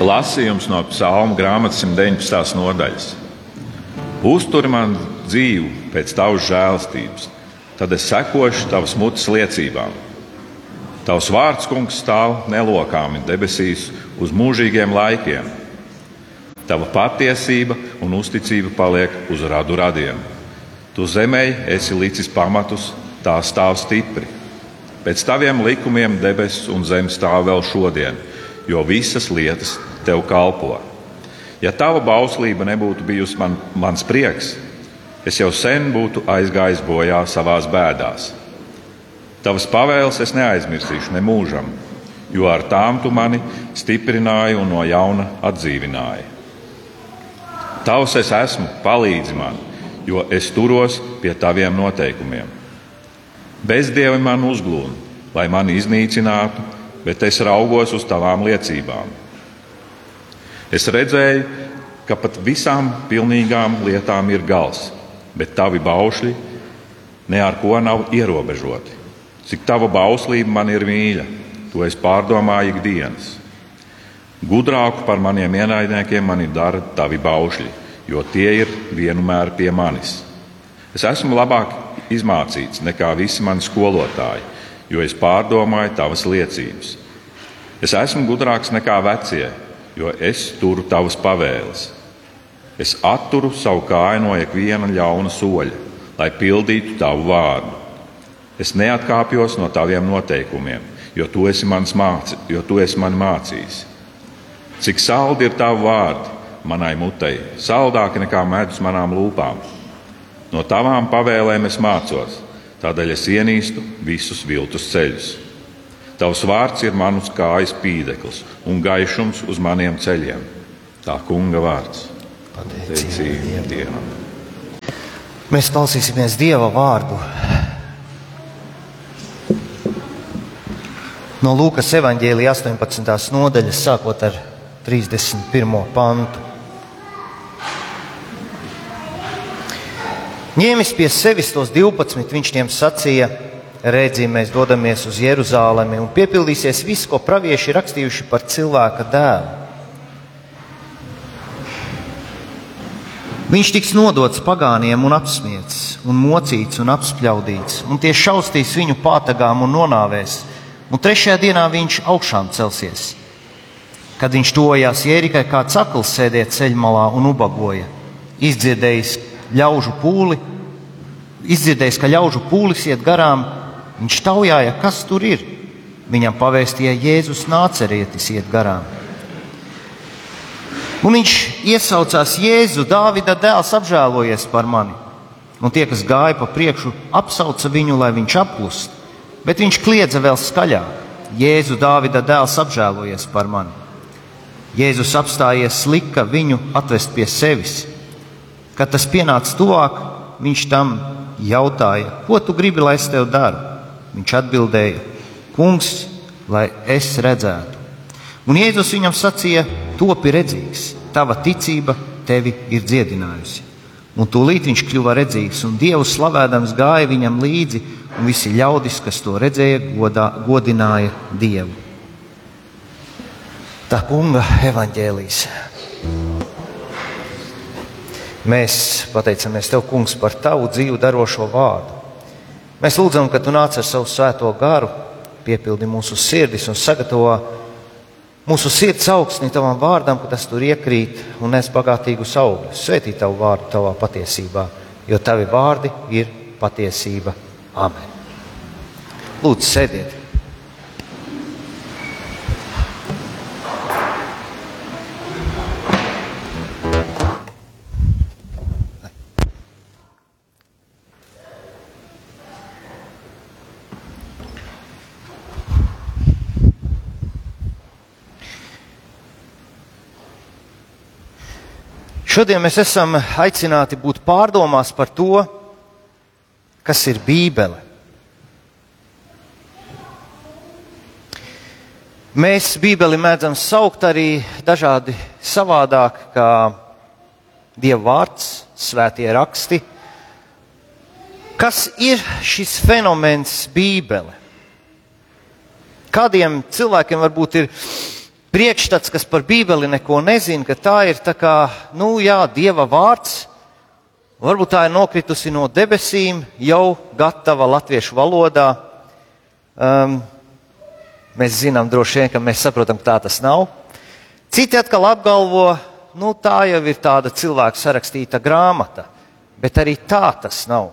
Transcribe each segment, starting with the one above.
Lasījums no psalma grāmatas 119. nodaļas. Uztur man dzīvi pēc tavas žēlastības, tad es sekošu tavas mutes liecībām. Tavs vārds, kungs, stāv nelokāmi debesīs uz mūžīgiem laikiem. Tava patiesība un uzticība paliek uz radu radiem. Tu zemē esi licis pamatus, tā stāv stipri. Pēc taviem likumiem debesis un zeme stāv vēl šodien, jo visas lietas tev kalpo. Ja tava bauslība nebūtu bijusi man, mans prieks, es jau sen būtu aizgājis bojā savās bēdās. Tavas pavēles es neaizmirsīšu ne mūžam, jo ar tām tu mani stiprināji un no jauna atdzīvināji. Tavs es esmu, palīdzi man, jo es turos pie taviem noteikumiem. Bezdievi man uzglūna, lai mani iznīcinātu, bet es raugos uz tavām liecībām. Es redzēju, ka pat visām pilnīgām lietām ir gals, bet tavi baušļi ne ar ko nav ierobežoti. Cik tava bauslība man ir mīļa, to es pārdomāju ikdienas. Gudrāku par maniem ienaidniekiem mani dara tavi baušļi, jo tie ir vienmēr pie manis. Es esmu labāk izmācīts nekā visi mani skolotāji, jo es pārdomāju tavas liecības. Es esmu gudrāks nekā vecie, jo es turu tavas pavēles. Es atturu savu kāju no ikviena ļauna soļa, lai pildītu tavu vārdu. Es neatkāpjos no taviem noteikumiem, jo tu esi, māci, jo tu esi man mācījis. Cik saldi ir tavi vārdi manai mutei, saldāki nekā medus manām lūpām. No tavām pavēlēm es mācos, tādēļ es ienīstu visus viltus ceļus. Tavs vārds ir manus kājas pīdeklis un gaišums uz maniem ceļiem. Tā kunga vārds. Pateicība Dievam. Mēs klausīsimies Dieva vārdu. No Lūkas evanģēlija 18. nodaļas, sākot ar 31. pantu. Ņēmis pie sevis tos 12, viņš tiem sacīja: Redzi, mēs dodamies uz Jeruzalemi un piepildīsies viss, ko pravieši rakstījuši par cilvēka dēlu. Viņš tiks nodots pagāniem un apspiesti, un mocīts un apspļaudīts, un tie šaustīs viņu pātagām un nonāvēs, un trešajā dienā viņš augšām celsies. Kad viņš tojās Jērikai, kāds akls sēdēja ceļmalā un ubagoja, izdzirdējis ļaužu pūli, izdzirdējis, ka ļaužu pūlis iet garām, viņš taujāja, kas tur ir. Viņam pavēstīja, Jēzus nācerietis iet garām. Un viņš iesaucās Jēzu, Dāvida dēls, apžēlojies par mani. Un tie, kas gāja pa priekšu, apsauca viņu, lai viņš apklust. Bet viņš kliedza vēl skaļāk: Jēzu, Dāvida dēls, apžēlojies par mani. Jēzus apstājies, lika viņu atvest pie sevis. Kad tas pienāca tuvāk, viņš tam jautāja, ko tu gribi, lai es tev daru? Viņš atbildēja, Kungs, lai es redzētu. Un Jēzus viņam sacīja, topi redzīgs, tava ticība tevi ir dziedinājusi. Un tūlīt viņš kļuva redzīgs, un Dievu slavēdams gāja viņam līdzi, un visi ļaudis, kas to redzēja, godā, godināja Dievu. Tā kunga evaņģēlīs. Mēs pateicamies Tev, Kungs, par Tavu dzīvu darošo vārdu. Mēs lūdzam, ka Tu nāc ar savu svēto garu, piepildi mūsu sirdis un sagatavo mūsu sirds augstni tavam vārdam, ka tas tur iekrīt un nes bagātīgus augļus. Svētī tavu vārdu tavā patiesībā, jo tavi vārdi ir patiesība. Amen. Lūdzu, sēdiet! Šodien mēs esam aicināti būt pārdomās par to, kas ir Bībele. Mēs Bībeli mēdzam saukt arī dažādi savādāk, kā Dieva vārds, svētie raksti. Kas ir šis fenomens Bībele? Kādiem cilvēkiem varbūt ir priekšstats, kas par Bībeli neko nezina, ka tā ir tā kā, nu jā, Dieva vārds. Varbūt tā ir nokritusi no debesīm, jau gatava latviešu valodā. Um, mēs zinām droši vien, ka mēs saprotam, ka tā tas nav. Citi atkal apgalvo, nu tā jau ir tāda cilvēka sarakstīta grāmata, bet arī tā tas nav.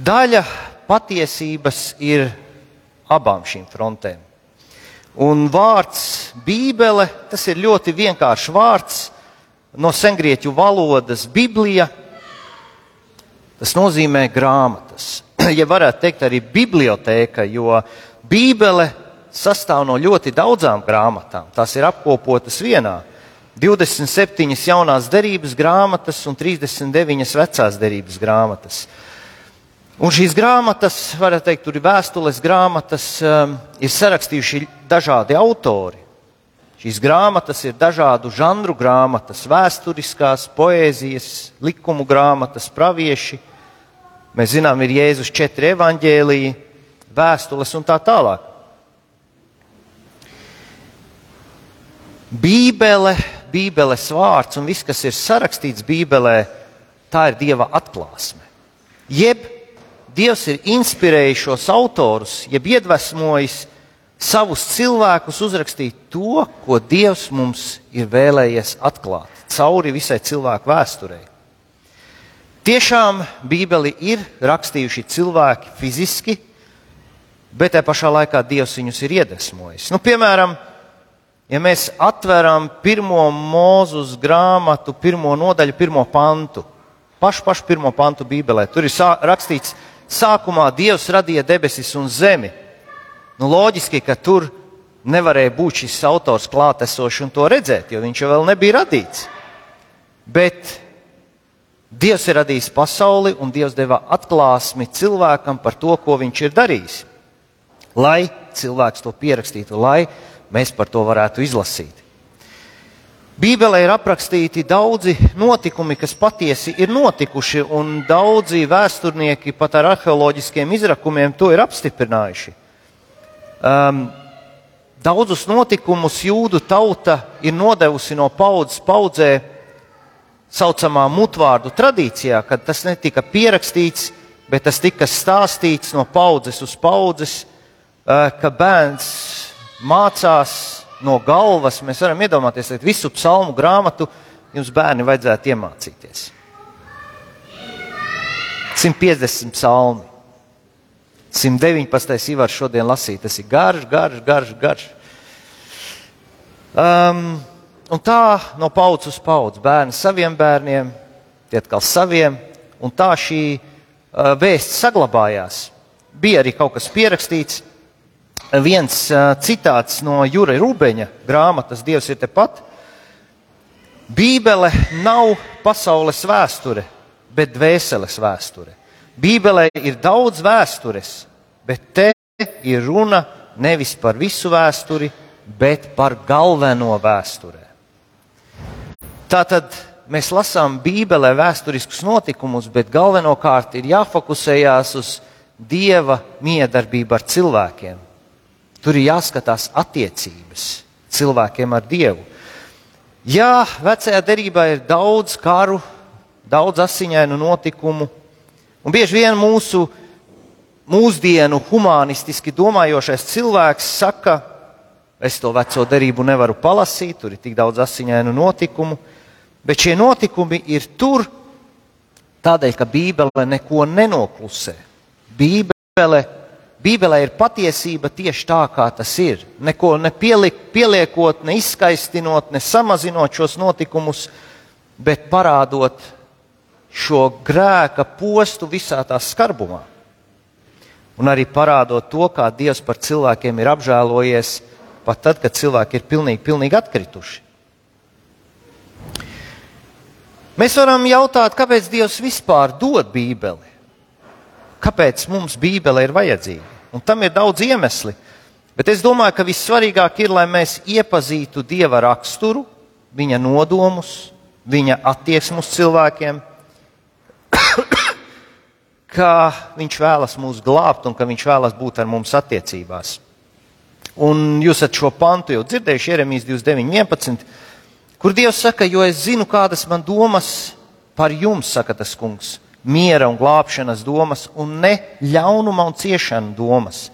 Daļa patiesības ir abām šīm frontēm. Un vārds Bībele, tas ir ļoti vienkāršs vārds no sengrieķu valodas Biblija. Tas nozīmē grāmatas. Ja varētu teikt, arī biblioteka, jo Bībele sastāv no ļoti daudzām grāmatām. Tās ir apkopotas vienā. 27 jaunās derības grāmatas un 39 vecās derības grāmatas. Un šīs grāmatas, varētu teikt, tur ir vēstules grāmatas, um, ir sarakstījuši dažādi autori. Šīs grāmatas ir dažādu žanru grāmatas, vēsturiskās, poēzijas, likumu grāmatas, pravieši. Mēs zinām, ir Jēzus četri evaņģēliji, vēstules un tā tālāk. Bībele, Bībeles vārds un viss, kas ir sarakstīts Bībelē, tā ir Dieva atklāsme. Jeb Dievs ir inspirējis šos autorus, jeb iedvesmojis savus cilvēkus uzrakstīt to, ko Dievs mums ir vēlējies atklāt cauri visai cilvēku vēsturei. Tiešām Bībeli ir rakstījuši cilvēki fiziski, bet tajā pašā laikā Dievs viņus ir iedvesmojis. Nu, piemēram, ja mēs atveram pirmo mūzus grāmatu, pirmo nodaļu, pirmo pantu, pašu, pašu pirmo pantu Bībelē, tur ir rakstīts, ka sākumā Dievs radīja debesis un zemi. Nu, loģiski, ka tur nevarēja būt šis autors klātesošs un to redzēt, jo viņš jau vēl nebija radīts. Bet Dievs ir radījis pasauli un Dievs deva atklāsmi cilvēkam par to, ko viņš ir darījis. Lai cilvēks to pierakstītu, lai mēs par to varētu izlasīt. Bībelē ir aprakstīti daudzi notikumi, kas patiesi ir notikuši, un daudzi vēsturnieki pat ar arheoloģiskiem izrakumiem to ir apstiprinājuši. Um, daudzus notikumus jūdu tauta ir nodevusi no paudzes paudzē saucamā mutvārdu tradīcijā, kad tas netika pierakstīts, bet tas tika stāstīts no paudzes uz paudzes, uh, ka bērns mācās no galvas mēs varam iedomāties, ka visu psalmu grāmatu jums bērni vajadzētu iemācīties. 150 psalmi. 119. Ivars šodien lasīja. Tas ir garš, garš, garš, garš. Um, un tā no paudzes uz paudzi. Bērni saviem bērniem, tie atkal saviem. Un tā šī uh, vēsts saglabājās. Bija arī kaut kas pierakstīts, viens citāts no Jūra Rūbeņa grāmatas Dievs ir tepat. Bībele nav pasaules vēsture, bet dvēseles vēsture. Bībelē ir daudz vēstures, bet te ir runa nevis par visu vēsturi, bet par galveno vēsturē. Tātad mēs lasām Bībelē vēsturiskus notikumus, bet galvenokārt ir jāfokusējās uz Dieva miedarbību ar cilvēkiem Tur ir jāskatās attiecības cilvēkiem ar Dievu. Jā, vecajā derībā ir daudz karu, daudz asiņainu notikumu, un bieži vien mūsu mūsdienu humanistiski domājošais cilvēks saka, es to veco derību nevaru palasīt, tur ir tik daudz asiņainu notikumu, bet šie notikumi ir tur tādēļ, ka Bībele neko nenoklusē. Bībele Bībelē ir patiesība tieši tā, kā tas ir. Neko nepielik, pieliekot, ne izskaistinot, ne samazinot šos notikumus, bet parādot šo grēka postu visā tā skarbumā. Un arī parādot to, kā Dievs par cilvēkiem ir apžēlojies, pat tad, kad cilvēki ir pilnīgi, pilnīgi atkrituši. Mēs varam jautāt, kāpēc Dievs vispār dod Bībeli? Kāpēc mums Bībele ir vajadzīga. Un tam ir daudz iemesli. Bet es domāju, ka vissvarīgāk ir, lai mēs iepazītu Dieva raksturu, viņa nodomus, viņa attieksmus cilvēkiem, ka viņš vēlas mūs glābt un ka viņš vēlas būt ar mums attiecībās. Un jūs esat šo pantu jau dzirdējuši, Jeremijas 29.11, kur Dievs saka, jo es zinu, kādas man domas par jums, saka tas kungs, miera un glābšanas domas, un ne ļaunuma un ciešana domas,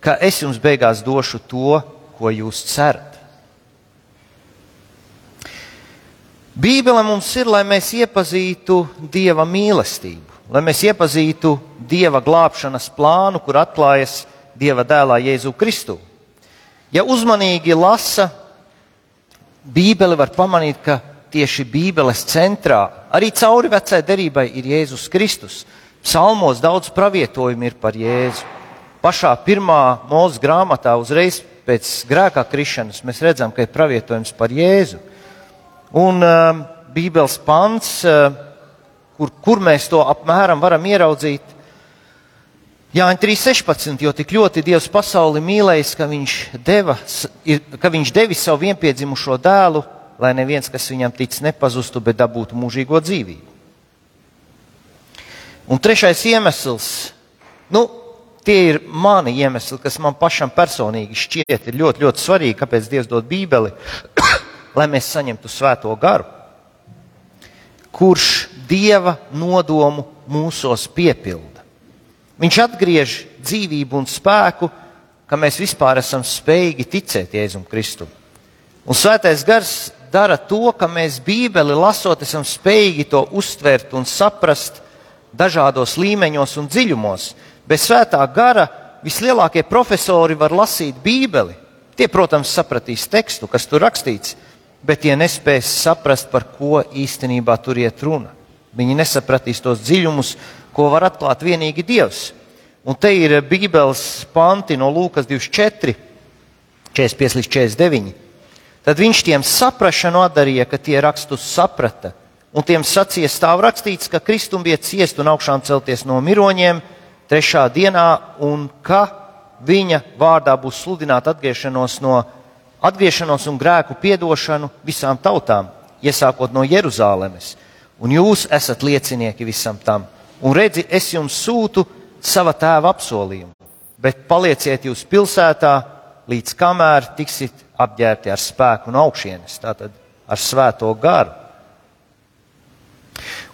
ka es jums beigās došu to, ko jūs cerat. Bībele mums ir, lai mēs iepazītu Dieva mīlestību, lai mēs iepazītu Dieva glābšanas plānu, kur atklājas Dieva dēlā Jēzu Kristu. Ja uzmanīgi lasa, Bībeli var pamanīt, ka tieši Bībeles centrā, arī cauri vecai derībai, ir Jēzus Kristus. Psalmos daudz pravietojumu ir par Jēzu. Pašā pirmā mūža grāmatā, uzreiz pēc grēkā krišanas, mēs redzam, ka ir pravietojums par Jēzu. Un uh, Bībeles pants, uh, kur, kur mēs to apmēram varam ieraudzīt, Jāņa 3.16, jo tik ļoti Dievs pasauli mīlējis, ka viņš, deva, ka viņš devis savu vienpiedzimušo dēlu, lai neviens, kas viņam tic, nepazustu, bet dabūtu mūžīgo dzīvību. Un trešais iemesls, nu, tie ir mani iemesli, kas man pašam personīgi šķiet ir ļoti, ļoti svarīgi, kāpēc Dievs dod Bībeli, lai mēs saņemtu svēto garu, kurš dieva nodomu mūsos piepilda. Viņš atgriež dzīvību un spēku, ka mēs vispār esam spējīgi ticēt Jēzum Kristum. Un svētais gars dara to, ka mēs Bībeli lasot, esam spējīgi to uztvert un saprast dažādos līmeņos un dziļumos. Bez svētā gara vislielākie profesori var lasīt Bībeli. Tie, protams, sapratīs tekstu, kas tur rakstīts, bet tie nespēs saprast, par ko īstenībā tur iet runa. Viņi nesapratīs tos dziļumus, ko var atklāt tikai Dievs. Un te ir Bībeles panti no Lūkas 24, 45 līdz 49. Tad viņš tiem saprašanu atdarīja, ka tie rakstus saprata. Un tiem sacīja, stāv rakstīts, ka Kristum bija ciest un augšām celties no miroņiem trešā dienā, un ka viņa vārdā būs sludināta atgriešanos no atgriešanos un grēku piedošanu visām tautām, iesākot no Jeruzalemes. Un jūs esat liecinieki visam tam. Un redzi, es jums sūtu sava tēva apsolījumu, bet palieciet jūs pilsētā, līdz kamēr tiksit apģērbti ar spēku un augšienes, tātad ar svēto garu.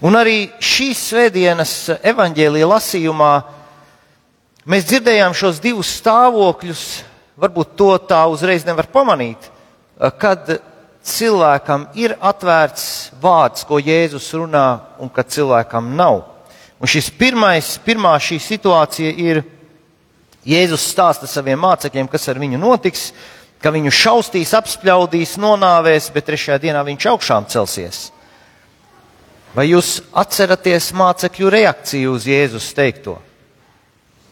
Un arī šīs svētdienas evaņģēlīja lasījumā mēs dzirdējām šos divus stāvokļus, varbūt to tā uzreiz nevar pamanīt, kad cilvēkam ir atvērts vārds, ko Jēzus runā, un kad cilvēkam nav. Un šis pirmais, pirmā šī situācija ir Jēzus stāsta saviem mācekļiem, kas ar viņu notiks, ka viņu šaustīs, apspļaudīs, nonāvēs, bet trešajā dienā viņš augšām celsies. Vai jūs atceraties mācekļu reakciju uz Jēzus teikto?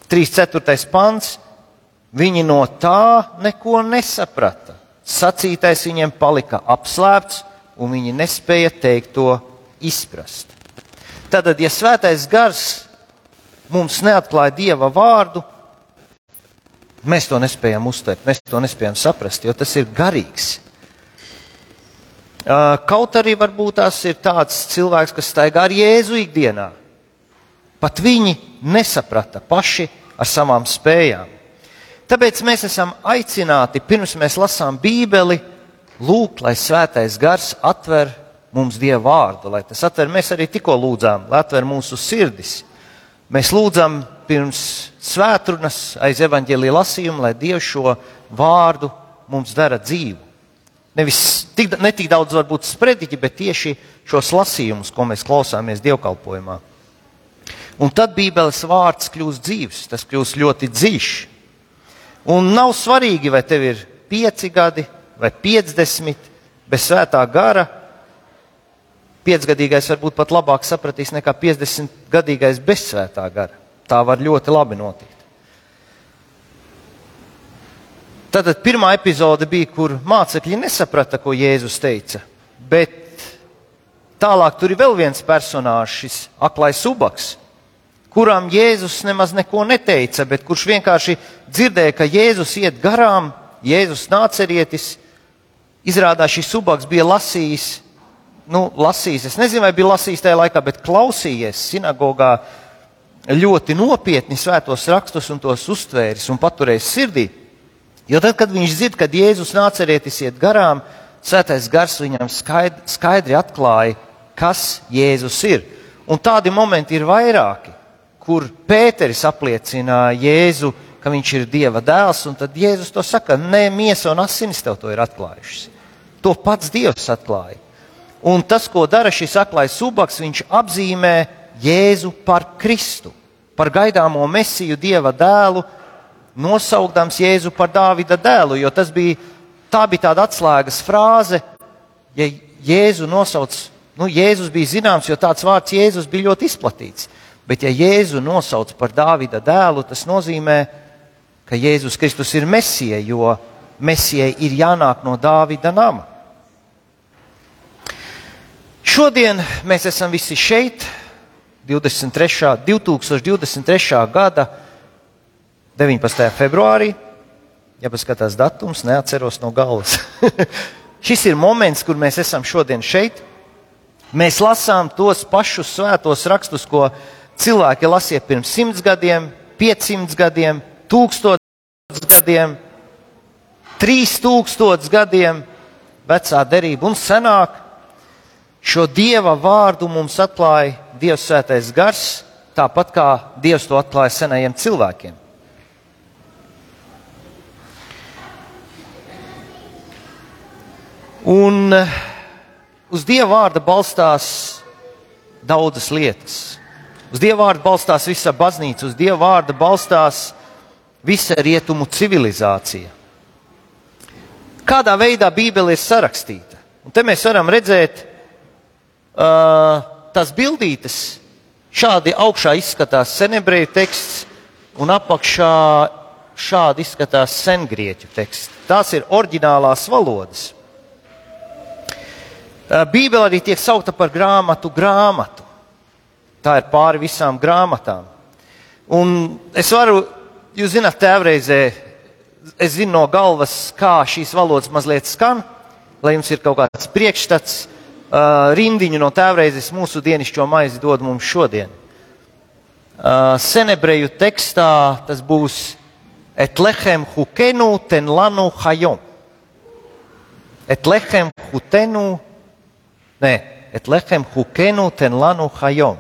3.4. pants Viņi no tā neko nesaprata. Sacītais viņiem palika apslēpts, un viņi nespēja teikt to izprast. Tātad, ja svētais gars mums neatklāja dieva vārdu, mēs to nespējam uztvert, mēs to nespējam saprast, jo tas ir garīgs. Kaut arī varbūt tas ir tāds cilvēks, kas staigā ar Jēzu ikdienā. Pat viņi nesaprata paši ar savām spējām. Tāpēc mēs esam aicināti, pirms mēs lasām Bībeli, lūgt, lai svētais gars atver mums Dieva vārdu, lai tas atver, mēs arī tikko lūdzām, lai atver mūsu sirdis. Mēs lūdzam pirms svētrunas aiz evaņģēlīja lasījuma, lai Dievs šo vārdu mums dara dzīvu. Nevis tik, ne tik daudz varbūt sprediķi, bet tieši šos lasījumus, ko mēs klausāmies dievkalpojumā. Un tad Bībeles vārds kļūst dzīves, tas kļūst ļoti dziļš. Un nav svarīgi, vai tev ir pieci gadi vai piecdesmit, bez svētā gara. Piecgadīgais varbūt pat labāk sapratīs nekā 50-gadīgais bez svētā gara. Tā var ļoti labi notikt. Tātad pirmā epizode bija, kur mācekļi nesaprata, ko Jēzus teica. Bet tālāk tur ir vēl viens personāžs, šis aklais subaks, kuram Jēzus nemaz neko neteica, bet kurš vienkārši dzirdēja, ka Jēzus iet garām, Jēzus nācerietis. Izrādās šis subaks bija lasījis, nu, lasījis, es nezinu, vai bija lasījis tajā laikā, bet klausījies sinagogā ļoti nopietni svētos rakstus un tos uztvēris un paturējis sirdī. Jo tad, kad viņš dzird, kad Jēzus nācerietis iet garām, Svētais gars viņam skaidri, skaidri atklāja, kas Jēzus ir. Un tādi momenti ir vairāki, kur Pēteris apliecina Jēzu, ka viņš ir Dieva dēls, un tad Jēzus to saka, nē, miesa un asinis tev to ir atklājušas. To pats Dievs atklāja. Un tas, ko dara šis aklais subaks, viņš apzīmē Jēzu par Kristu, par gaidāmo mesiju Dieva dēlu, nosaukdams Jēzu par Dāvida dēlu, jo tas bija, tā bija tāda atslēgas frāze, ja Jēzu nosauc, nu, Jēzus bija zināms, jo tāds vārds Jēzus bija ļoti izplatīts. Bet ja Jēzu nosauc par Dāvida dēlu, tas nozīmē, ka Jēzus Kristus ir mesija, jo mesijai ir jānāk no Dāvida nama. Šodien mēs esam visi šeit, 23. 2023. gada 19. februārī, ja paskatās datums, neatceros no galvas. Šis ir moments, kur mēs esam šodien šeit. Mēs lasām tos pašus svētos rakstus, ko cilvēki lasīja pirms simts gadiem, piecsimts gadiem, tūkstotis gadiem, trīs tūkstotis gadiem, vecā derība un senāk. Šo dieva vārdu mums atklāja Dievs svētais gars, tāpat kā Dievs to atklāja senajiem cilvēkiem. Un eh, uz Dieva vārda balstās daudzas lietas. Uz Dieva vārda balstās visa baznīca, uz Dieva vārda balstās visa rietumu civilizācija. Kādā veidā Bībele ir sarakstīta? Un te mēs varam redzēt uh, tās bildītes. Šādi augšā izskatās senebreju teksts, un apakšā šādi izskatās sengrieķu teksts. Tās ir oriģinālās valodas. Bībele arī tiek saukta par grāmatu grāmatu. Tā ir pāri visām grāmatām. Un es varu, jūs zināt, tēvreizē, es zinu no galvas, kā šīs valodas mazliet skan, lai jums ir kaut kāds priekšstats, uh, rindiņu no tēvreizes mūsu dienišķo maizi dod mums šodien. Uh, senebreju tekstā tas būs Etlehem hukenu ten lanu hajom. Etlehem hutenu Nē, et lechem hukenu ten lanu hajom.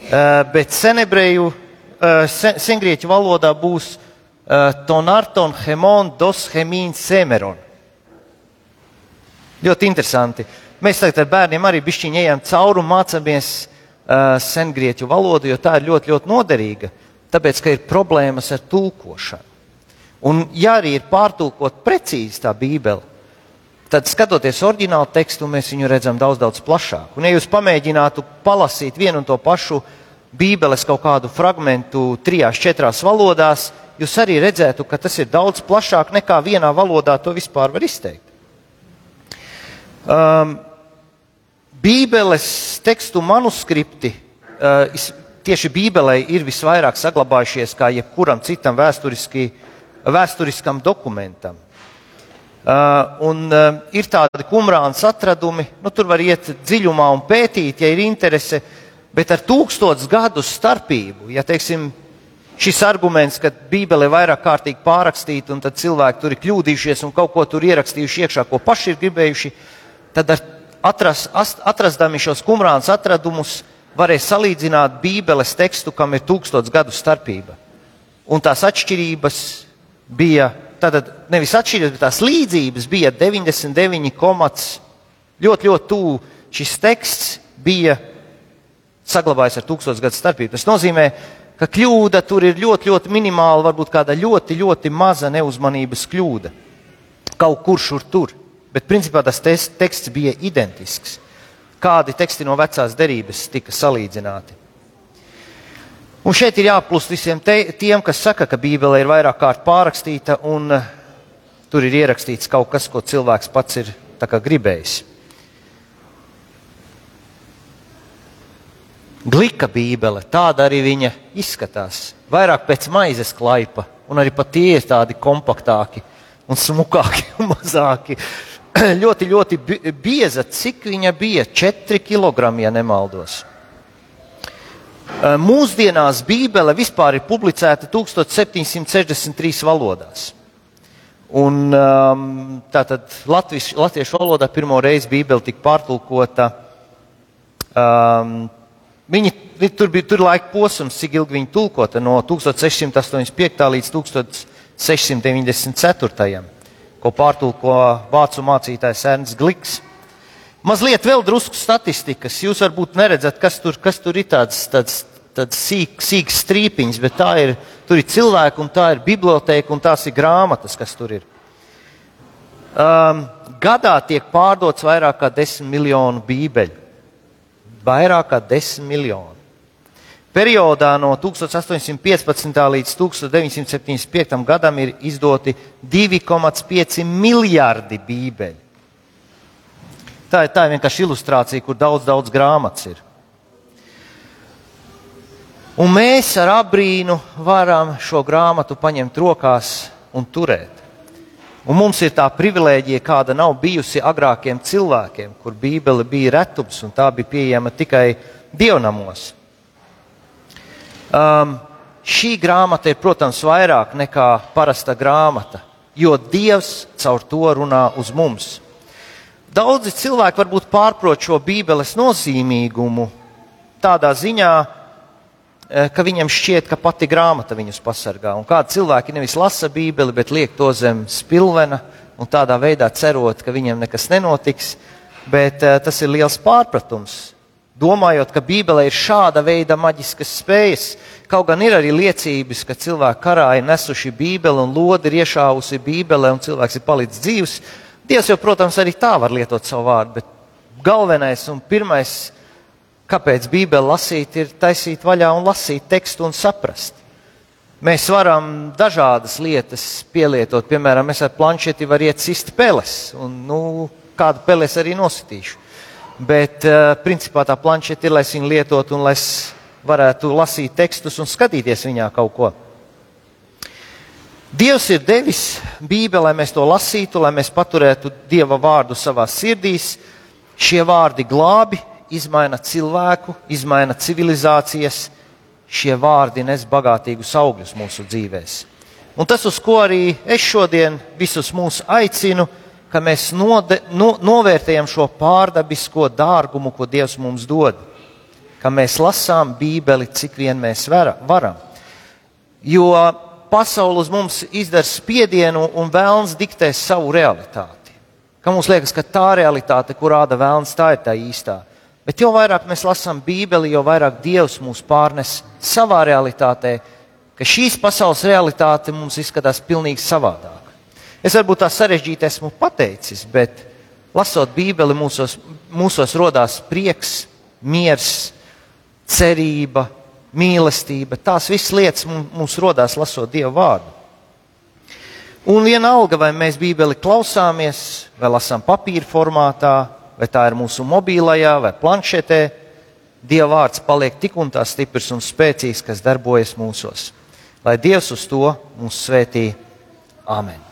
Uh, bet senebreju, uh, sen, sengrieķu valodā būs uh, tonarton hemon dos hemīn semeron. Ļoti interesanti. Mēs tagad ar bērniem arī bišķiņi ejam cauri un mācāmies uh, sengrieķu valodu, jo tā ir ļoti, ļoti noderīga. Tāpēc, ka ir problēmas ar tulkošanu. Un, ja arī ir pārtulkot precīzi tā Bībele, tad skatoties oriģinālu tekstu, mēs viņu redzam daudz, daudz plašāk. Un, ja jūs pamēģinātu palasīt vienu un to pašu Bībeles kaut kādu fragmentu trijās, četrās valodās, jūs arī redzētu, ka tas ir daudz plašāk nekā vienā valodā to vispār var izteikt. Um, Bībeles tekstu manuskripti uh, tieši Bībelē ir visvairāk saglabājušies kā jebkuram citam vēsturiskam dokumentam. Uh, un uh, ir tādi kumrāns atradumi, nu, tur var iet dziļumā un pētīt, ja ir interese, bet ar tūkstotis gadu starpību, ja teiksim, šis arguments, ka Bībele ir vairāk kārtīgi pārrakstīta un tad cilvēki tur ir kļūdījušies un kaut ko tur ierakstījuši iekšā, ko paši ir gribējuši, tad atras, atrastami šos kumrāns atradumus varēja salīdzināt Bībeles tekstu, kam ir tūkstotis gadu starpība. Un tās atšķirības bija tātad nevis atšķirības, bet tās līdzības bija 99, ļoti, ļoti tuvu. Šis teksts bija saglabājies ar tūkstošu gadu starpību. Tas nozīmē, ka kļūda tur ir ļoti, ļoti minimāla, varbūt kāda ļoti, ļoti maza neuzmanības kļūda. Kaut kur šur tur. Bet principā tas teksts bija identisks. Kādi teksti no vecās derības tika salīdzināti? Un šeit ir jāplūst visiem te, tiem, kas saka, ka Bībele ir vairāk kārt pārrakstīta un uh, tur ir ierakstīts kaut kas, ko cilvēks pats ir gribējis. Glika Bībele, tāda arī viņa izskatās. Vairāk pēc maizes klaipa, un arī pat tie ir tādi kompaktāki un smukāki un mazāki. ļoti, ļoti bieza, cik viņa bija? 4 kg, ja nemaldos. Mūsdienās Bībele vispār ir publicēta 1763 valodās. Un, um, tātad Latvis, latviešu valodā pirmo reizi Bībele tika pārtulkota. Um, viņi, tur bija tur laika posms, cik ilgi viņi tulkota no 1685. līdz 1694. Ko pārtulko vācu mācītājs Ernsts Gliks. Mazliet vēl drusku statistikas. Jūs varbūt neredzat, kas tur, kas tur ir tāds, tāds, tāds sīk, sīks strīpiņš, bet tā ir, tur ir cilvēki un tā ir biblioteka un tās ir grāmatas, kas tur ir. Um, gadā tiek pārdots vairāk kā 10 miljonu bībeļu. Vairāk kā 10 miljonu. Periodā no 1815. līdz 1975. gadam ir izdoti 2,5 miljardi bībeļu. Tā tā ir vienkārši ilustrācija, kur daudz, daudz grāmatas ir. Un mēs ar abrīnu varam šo grāmatu paņemt rokās un turēt. Un mums ir tā privilēģija, kāda nav bijusi agrākiem cilvēkiem, kur Bībele bija retums un tā bija pieejama tikai dievnamos. Um, šī grāmata ir, protams, vairāk nekā parasta grāmata, jo Dievs caur to runā uz mums. Daudzi cilvēki varbūt pārprot šo Bībeles nozīmīgumu tādā ziņā, Eh, ka viņam šķiet, ka pati grāmata viņus pasargā. Un kādi cilvēki nevis lasa Bībeli, bet liek to zem spilvena un tādā veidā cerot, ka viņam nekas nenotiks. Bet uh, tas ir liels pārpratums. Domājot, ka Bībelē ir šāda veida maģiskas spējas, kaut gan ir arī liecības, ka cilvēki karā ir nesuši Bībeli un lodi ir iešāvusi Bībelē un cilvēks ir palicis dzīves. Dievs jau, protams, arī tā var lietot savu vārdu, bet galvenais un pirmais Kāpēc Bībeli lasīt, ir taisīt vaļā un lasīt tekstu un saprast. Mēs varam dažādas lietas pielietot. Piemēram, es ar planšeti varu iet sist peles, un nu, kādu peles arī nositīšu. Bet, uh, principā, tā planšeta ir, lai es viņu lietotu un lai es varētu lasīt tekstus un skatīties viņā kaut ko. Dievs ir devis Bībeli, lai mēs to lasītu, lai mēs paturētu Dieva vārdu savā sirdīs. Šie vārdi glābi, izmaina cilvēku, izmaina civilizācijas. Šie vārdi nes bagātīgus augļus mūsu dzīvēm. Un tas, uz ko arī es šodien visus mūs aicinu, ka mēs node, no, novērtējam šo pārdabisko dārgumu, ko Dievs mums dod. Ka mēs lasām Bībeli, cik vien mēs vera, varam. Jo pasaule uz mums izdara spiedienu un vēlns diktē savu realitāti. Ka mums liekas, ka tā realitāte, kur rāda vēlns, tā ir tā īstā. Bet jo vairāk mēs lasām Bībeli, jo vairāk Dievs mūs pārnes savā realitātē, ka šīs pasaules realitāte mums izskatās pilnīgi savādāk. Es varbūt tā sarežģīti esmu pateicis, bet lasot Bībeli, mūsos, mūsos rodās prieks, miers, cerība, mīlestība. Tās visas lietas mums rodās lasot Dieva vārdu. Un vienalga, vai mēs Bībeli klausāmies, vai lasām papīra formātā, vai tā ir mūsu mobilajā vai planšetē, Dieva vārds paliek tik un tā stiprs un spēcīgs, kas darbojas mūsos. Lai Dievs uz to mūs svētī. Āmen!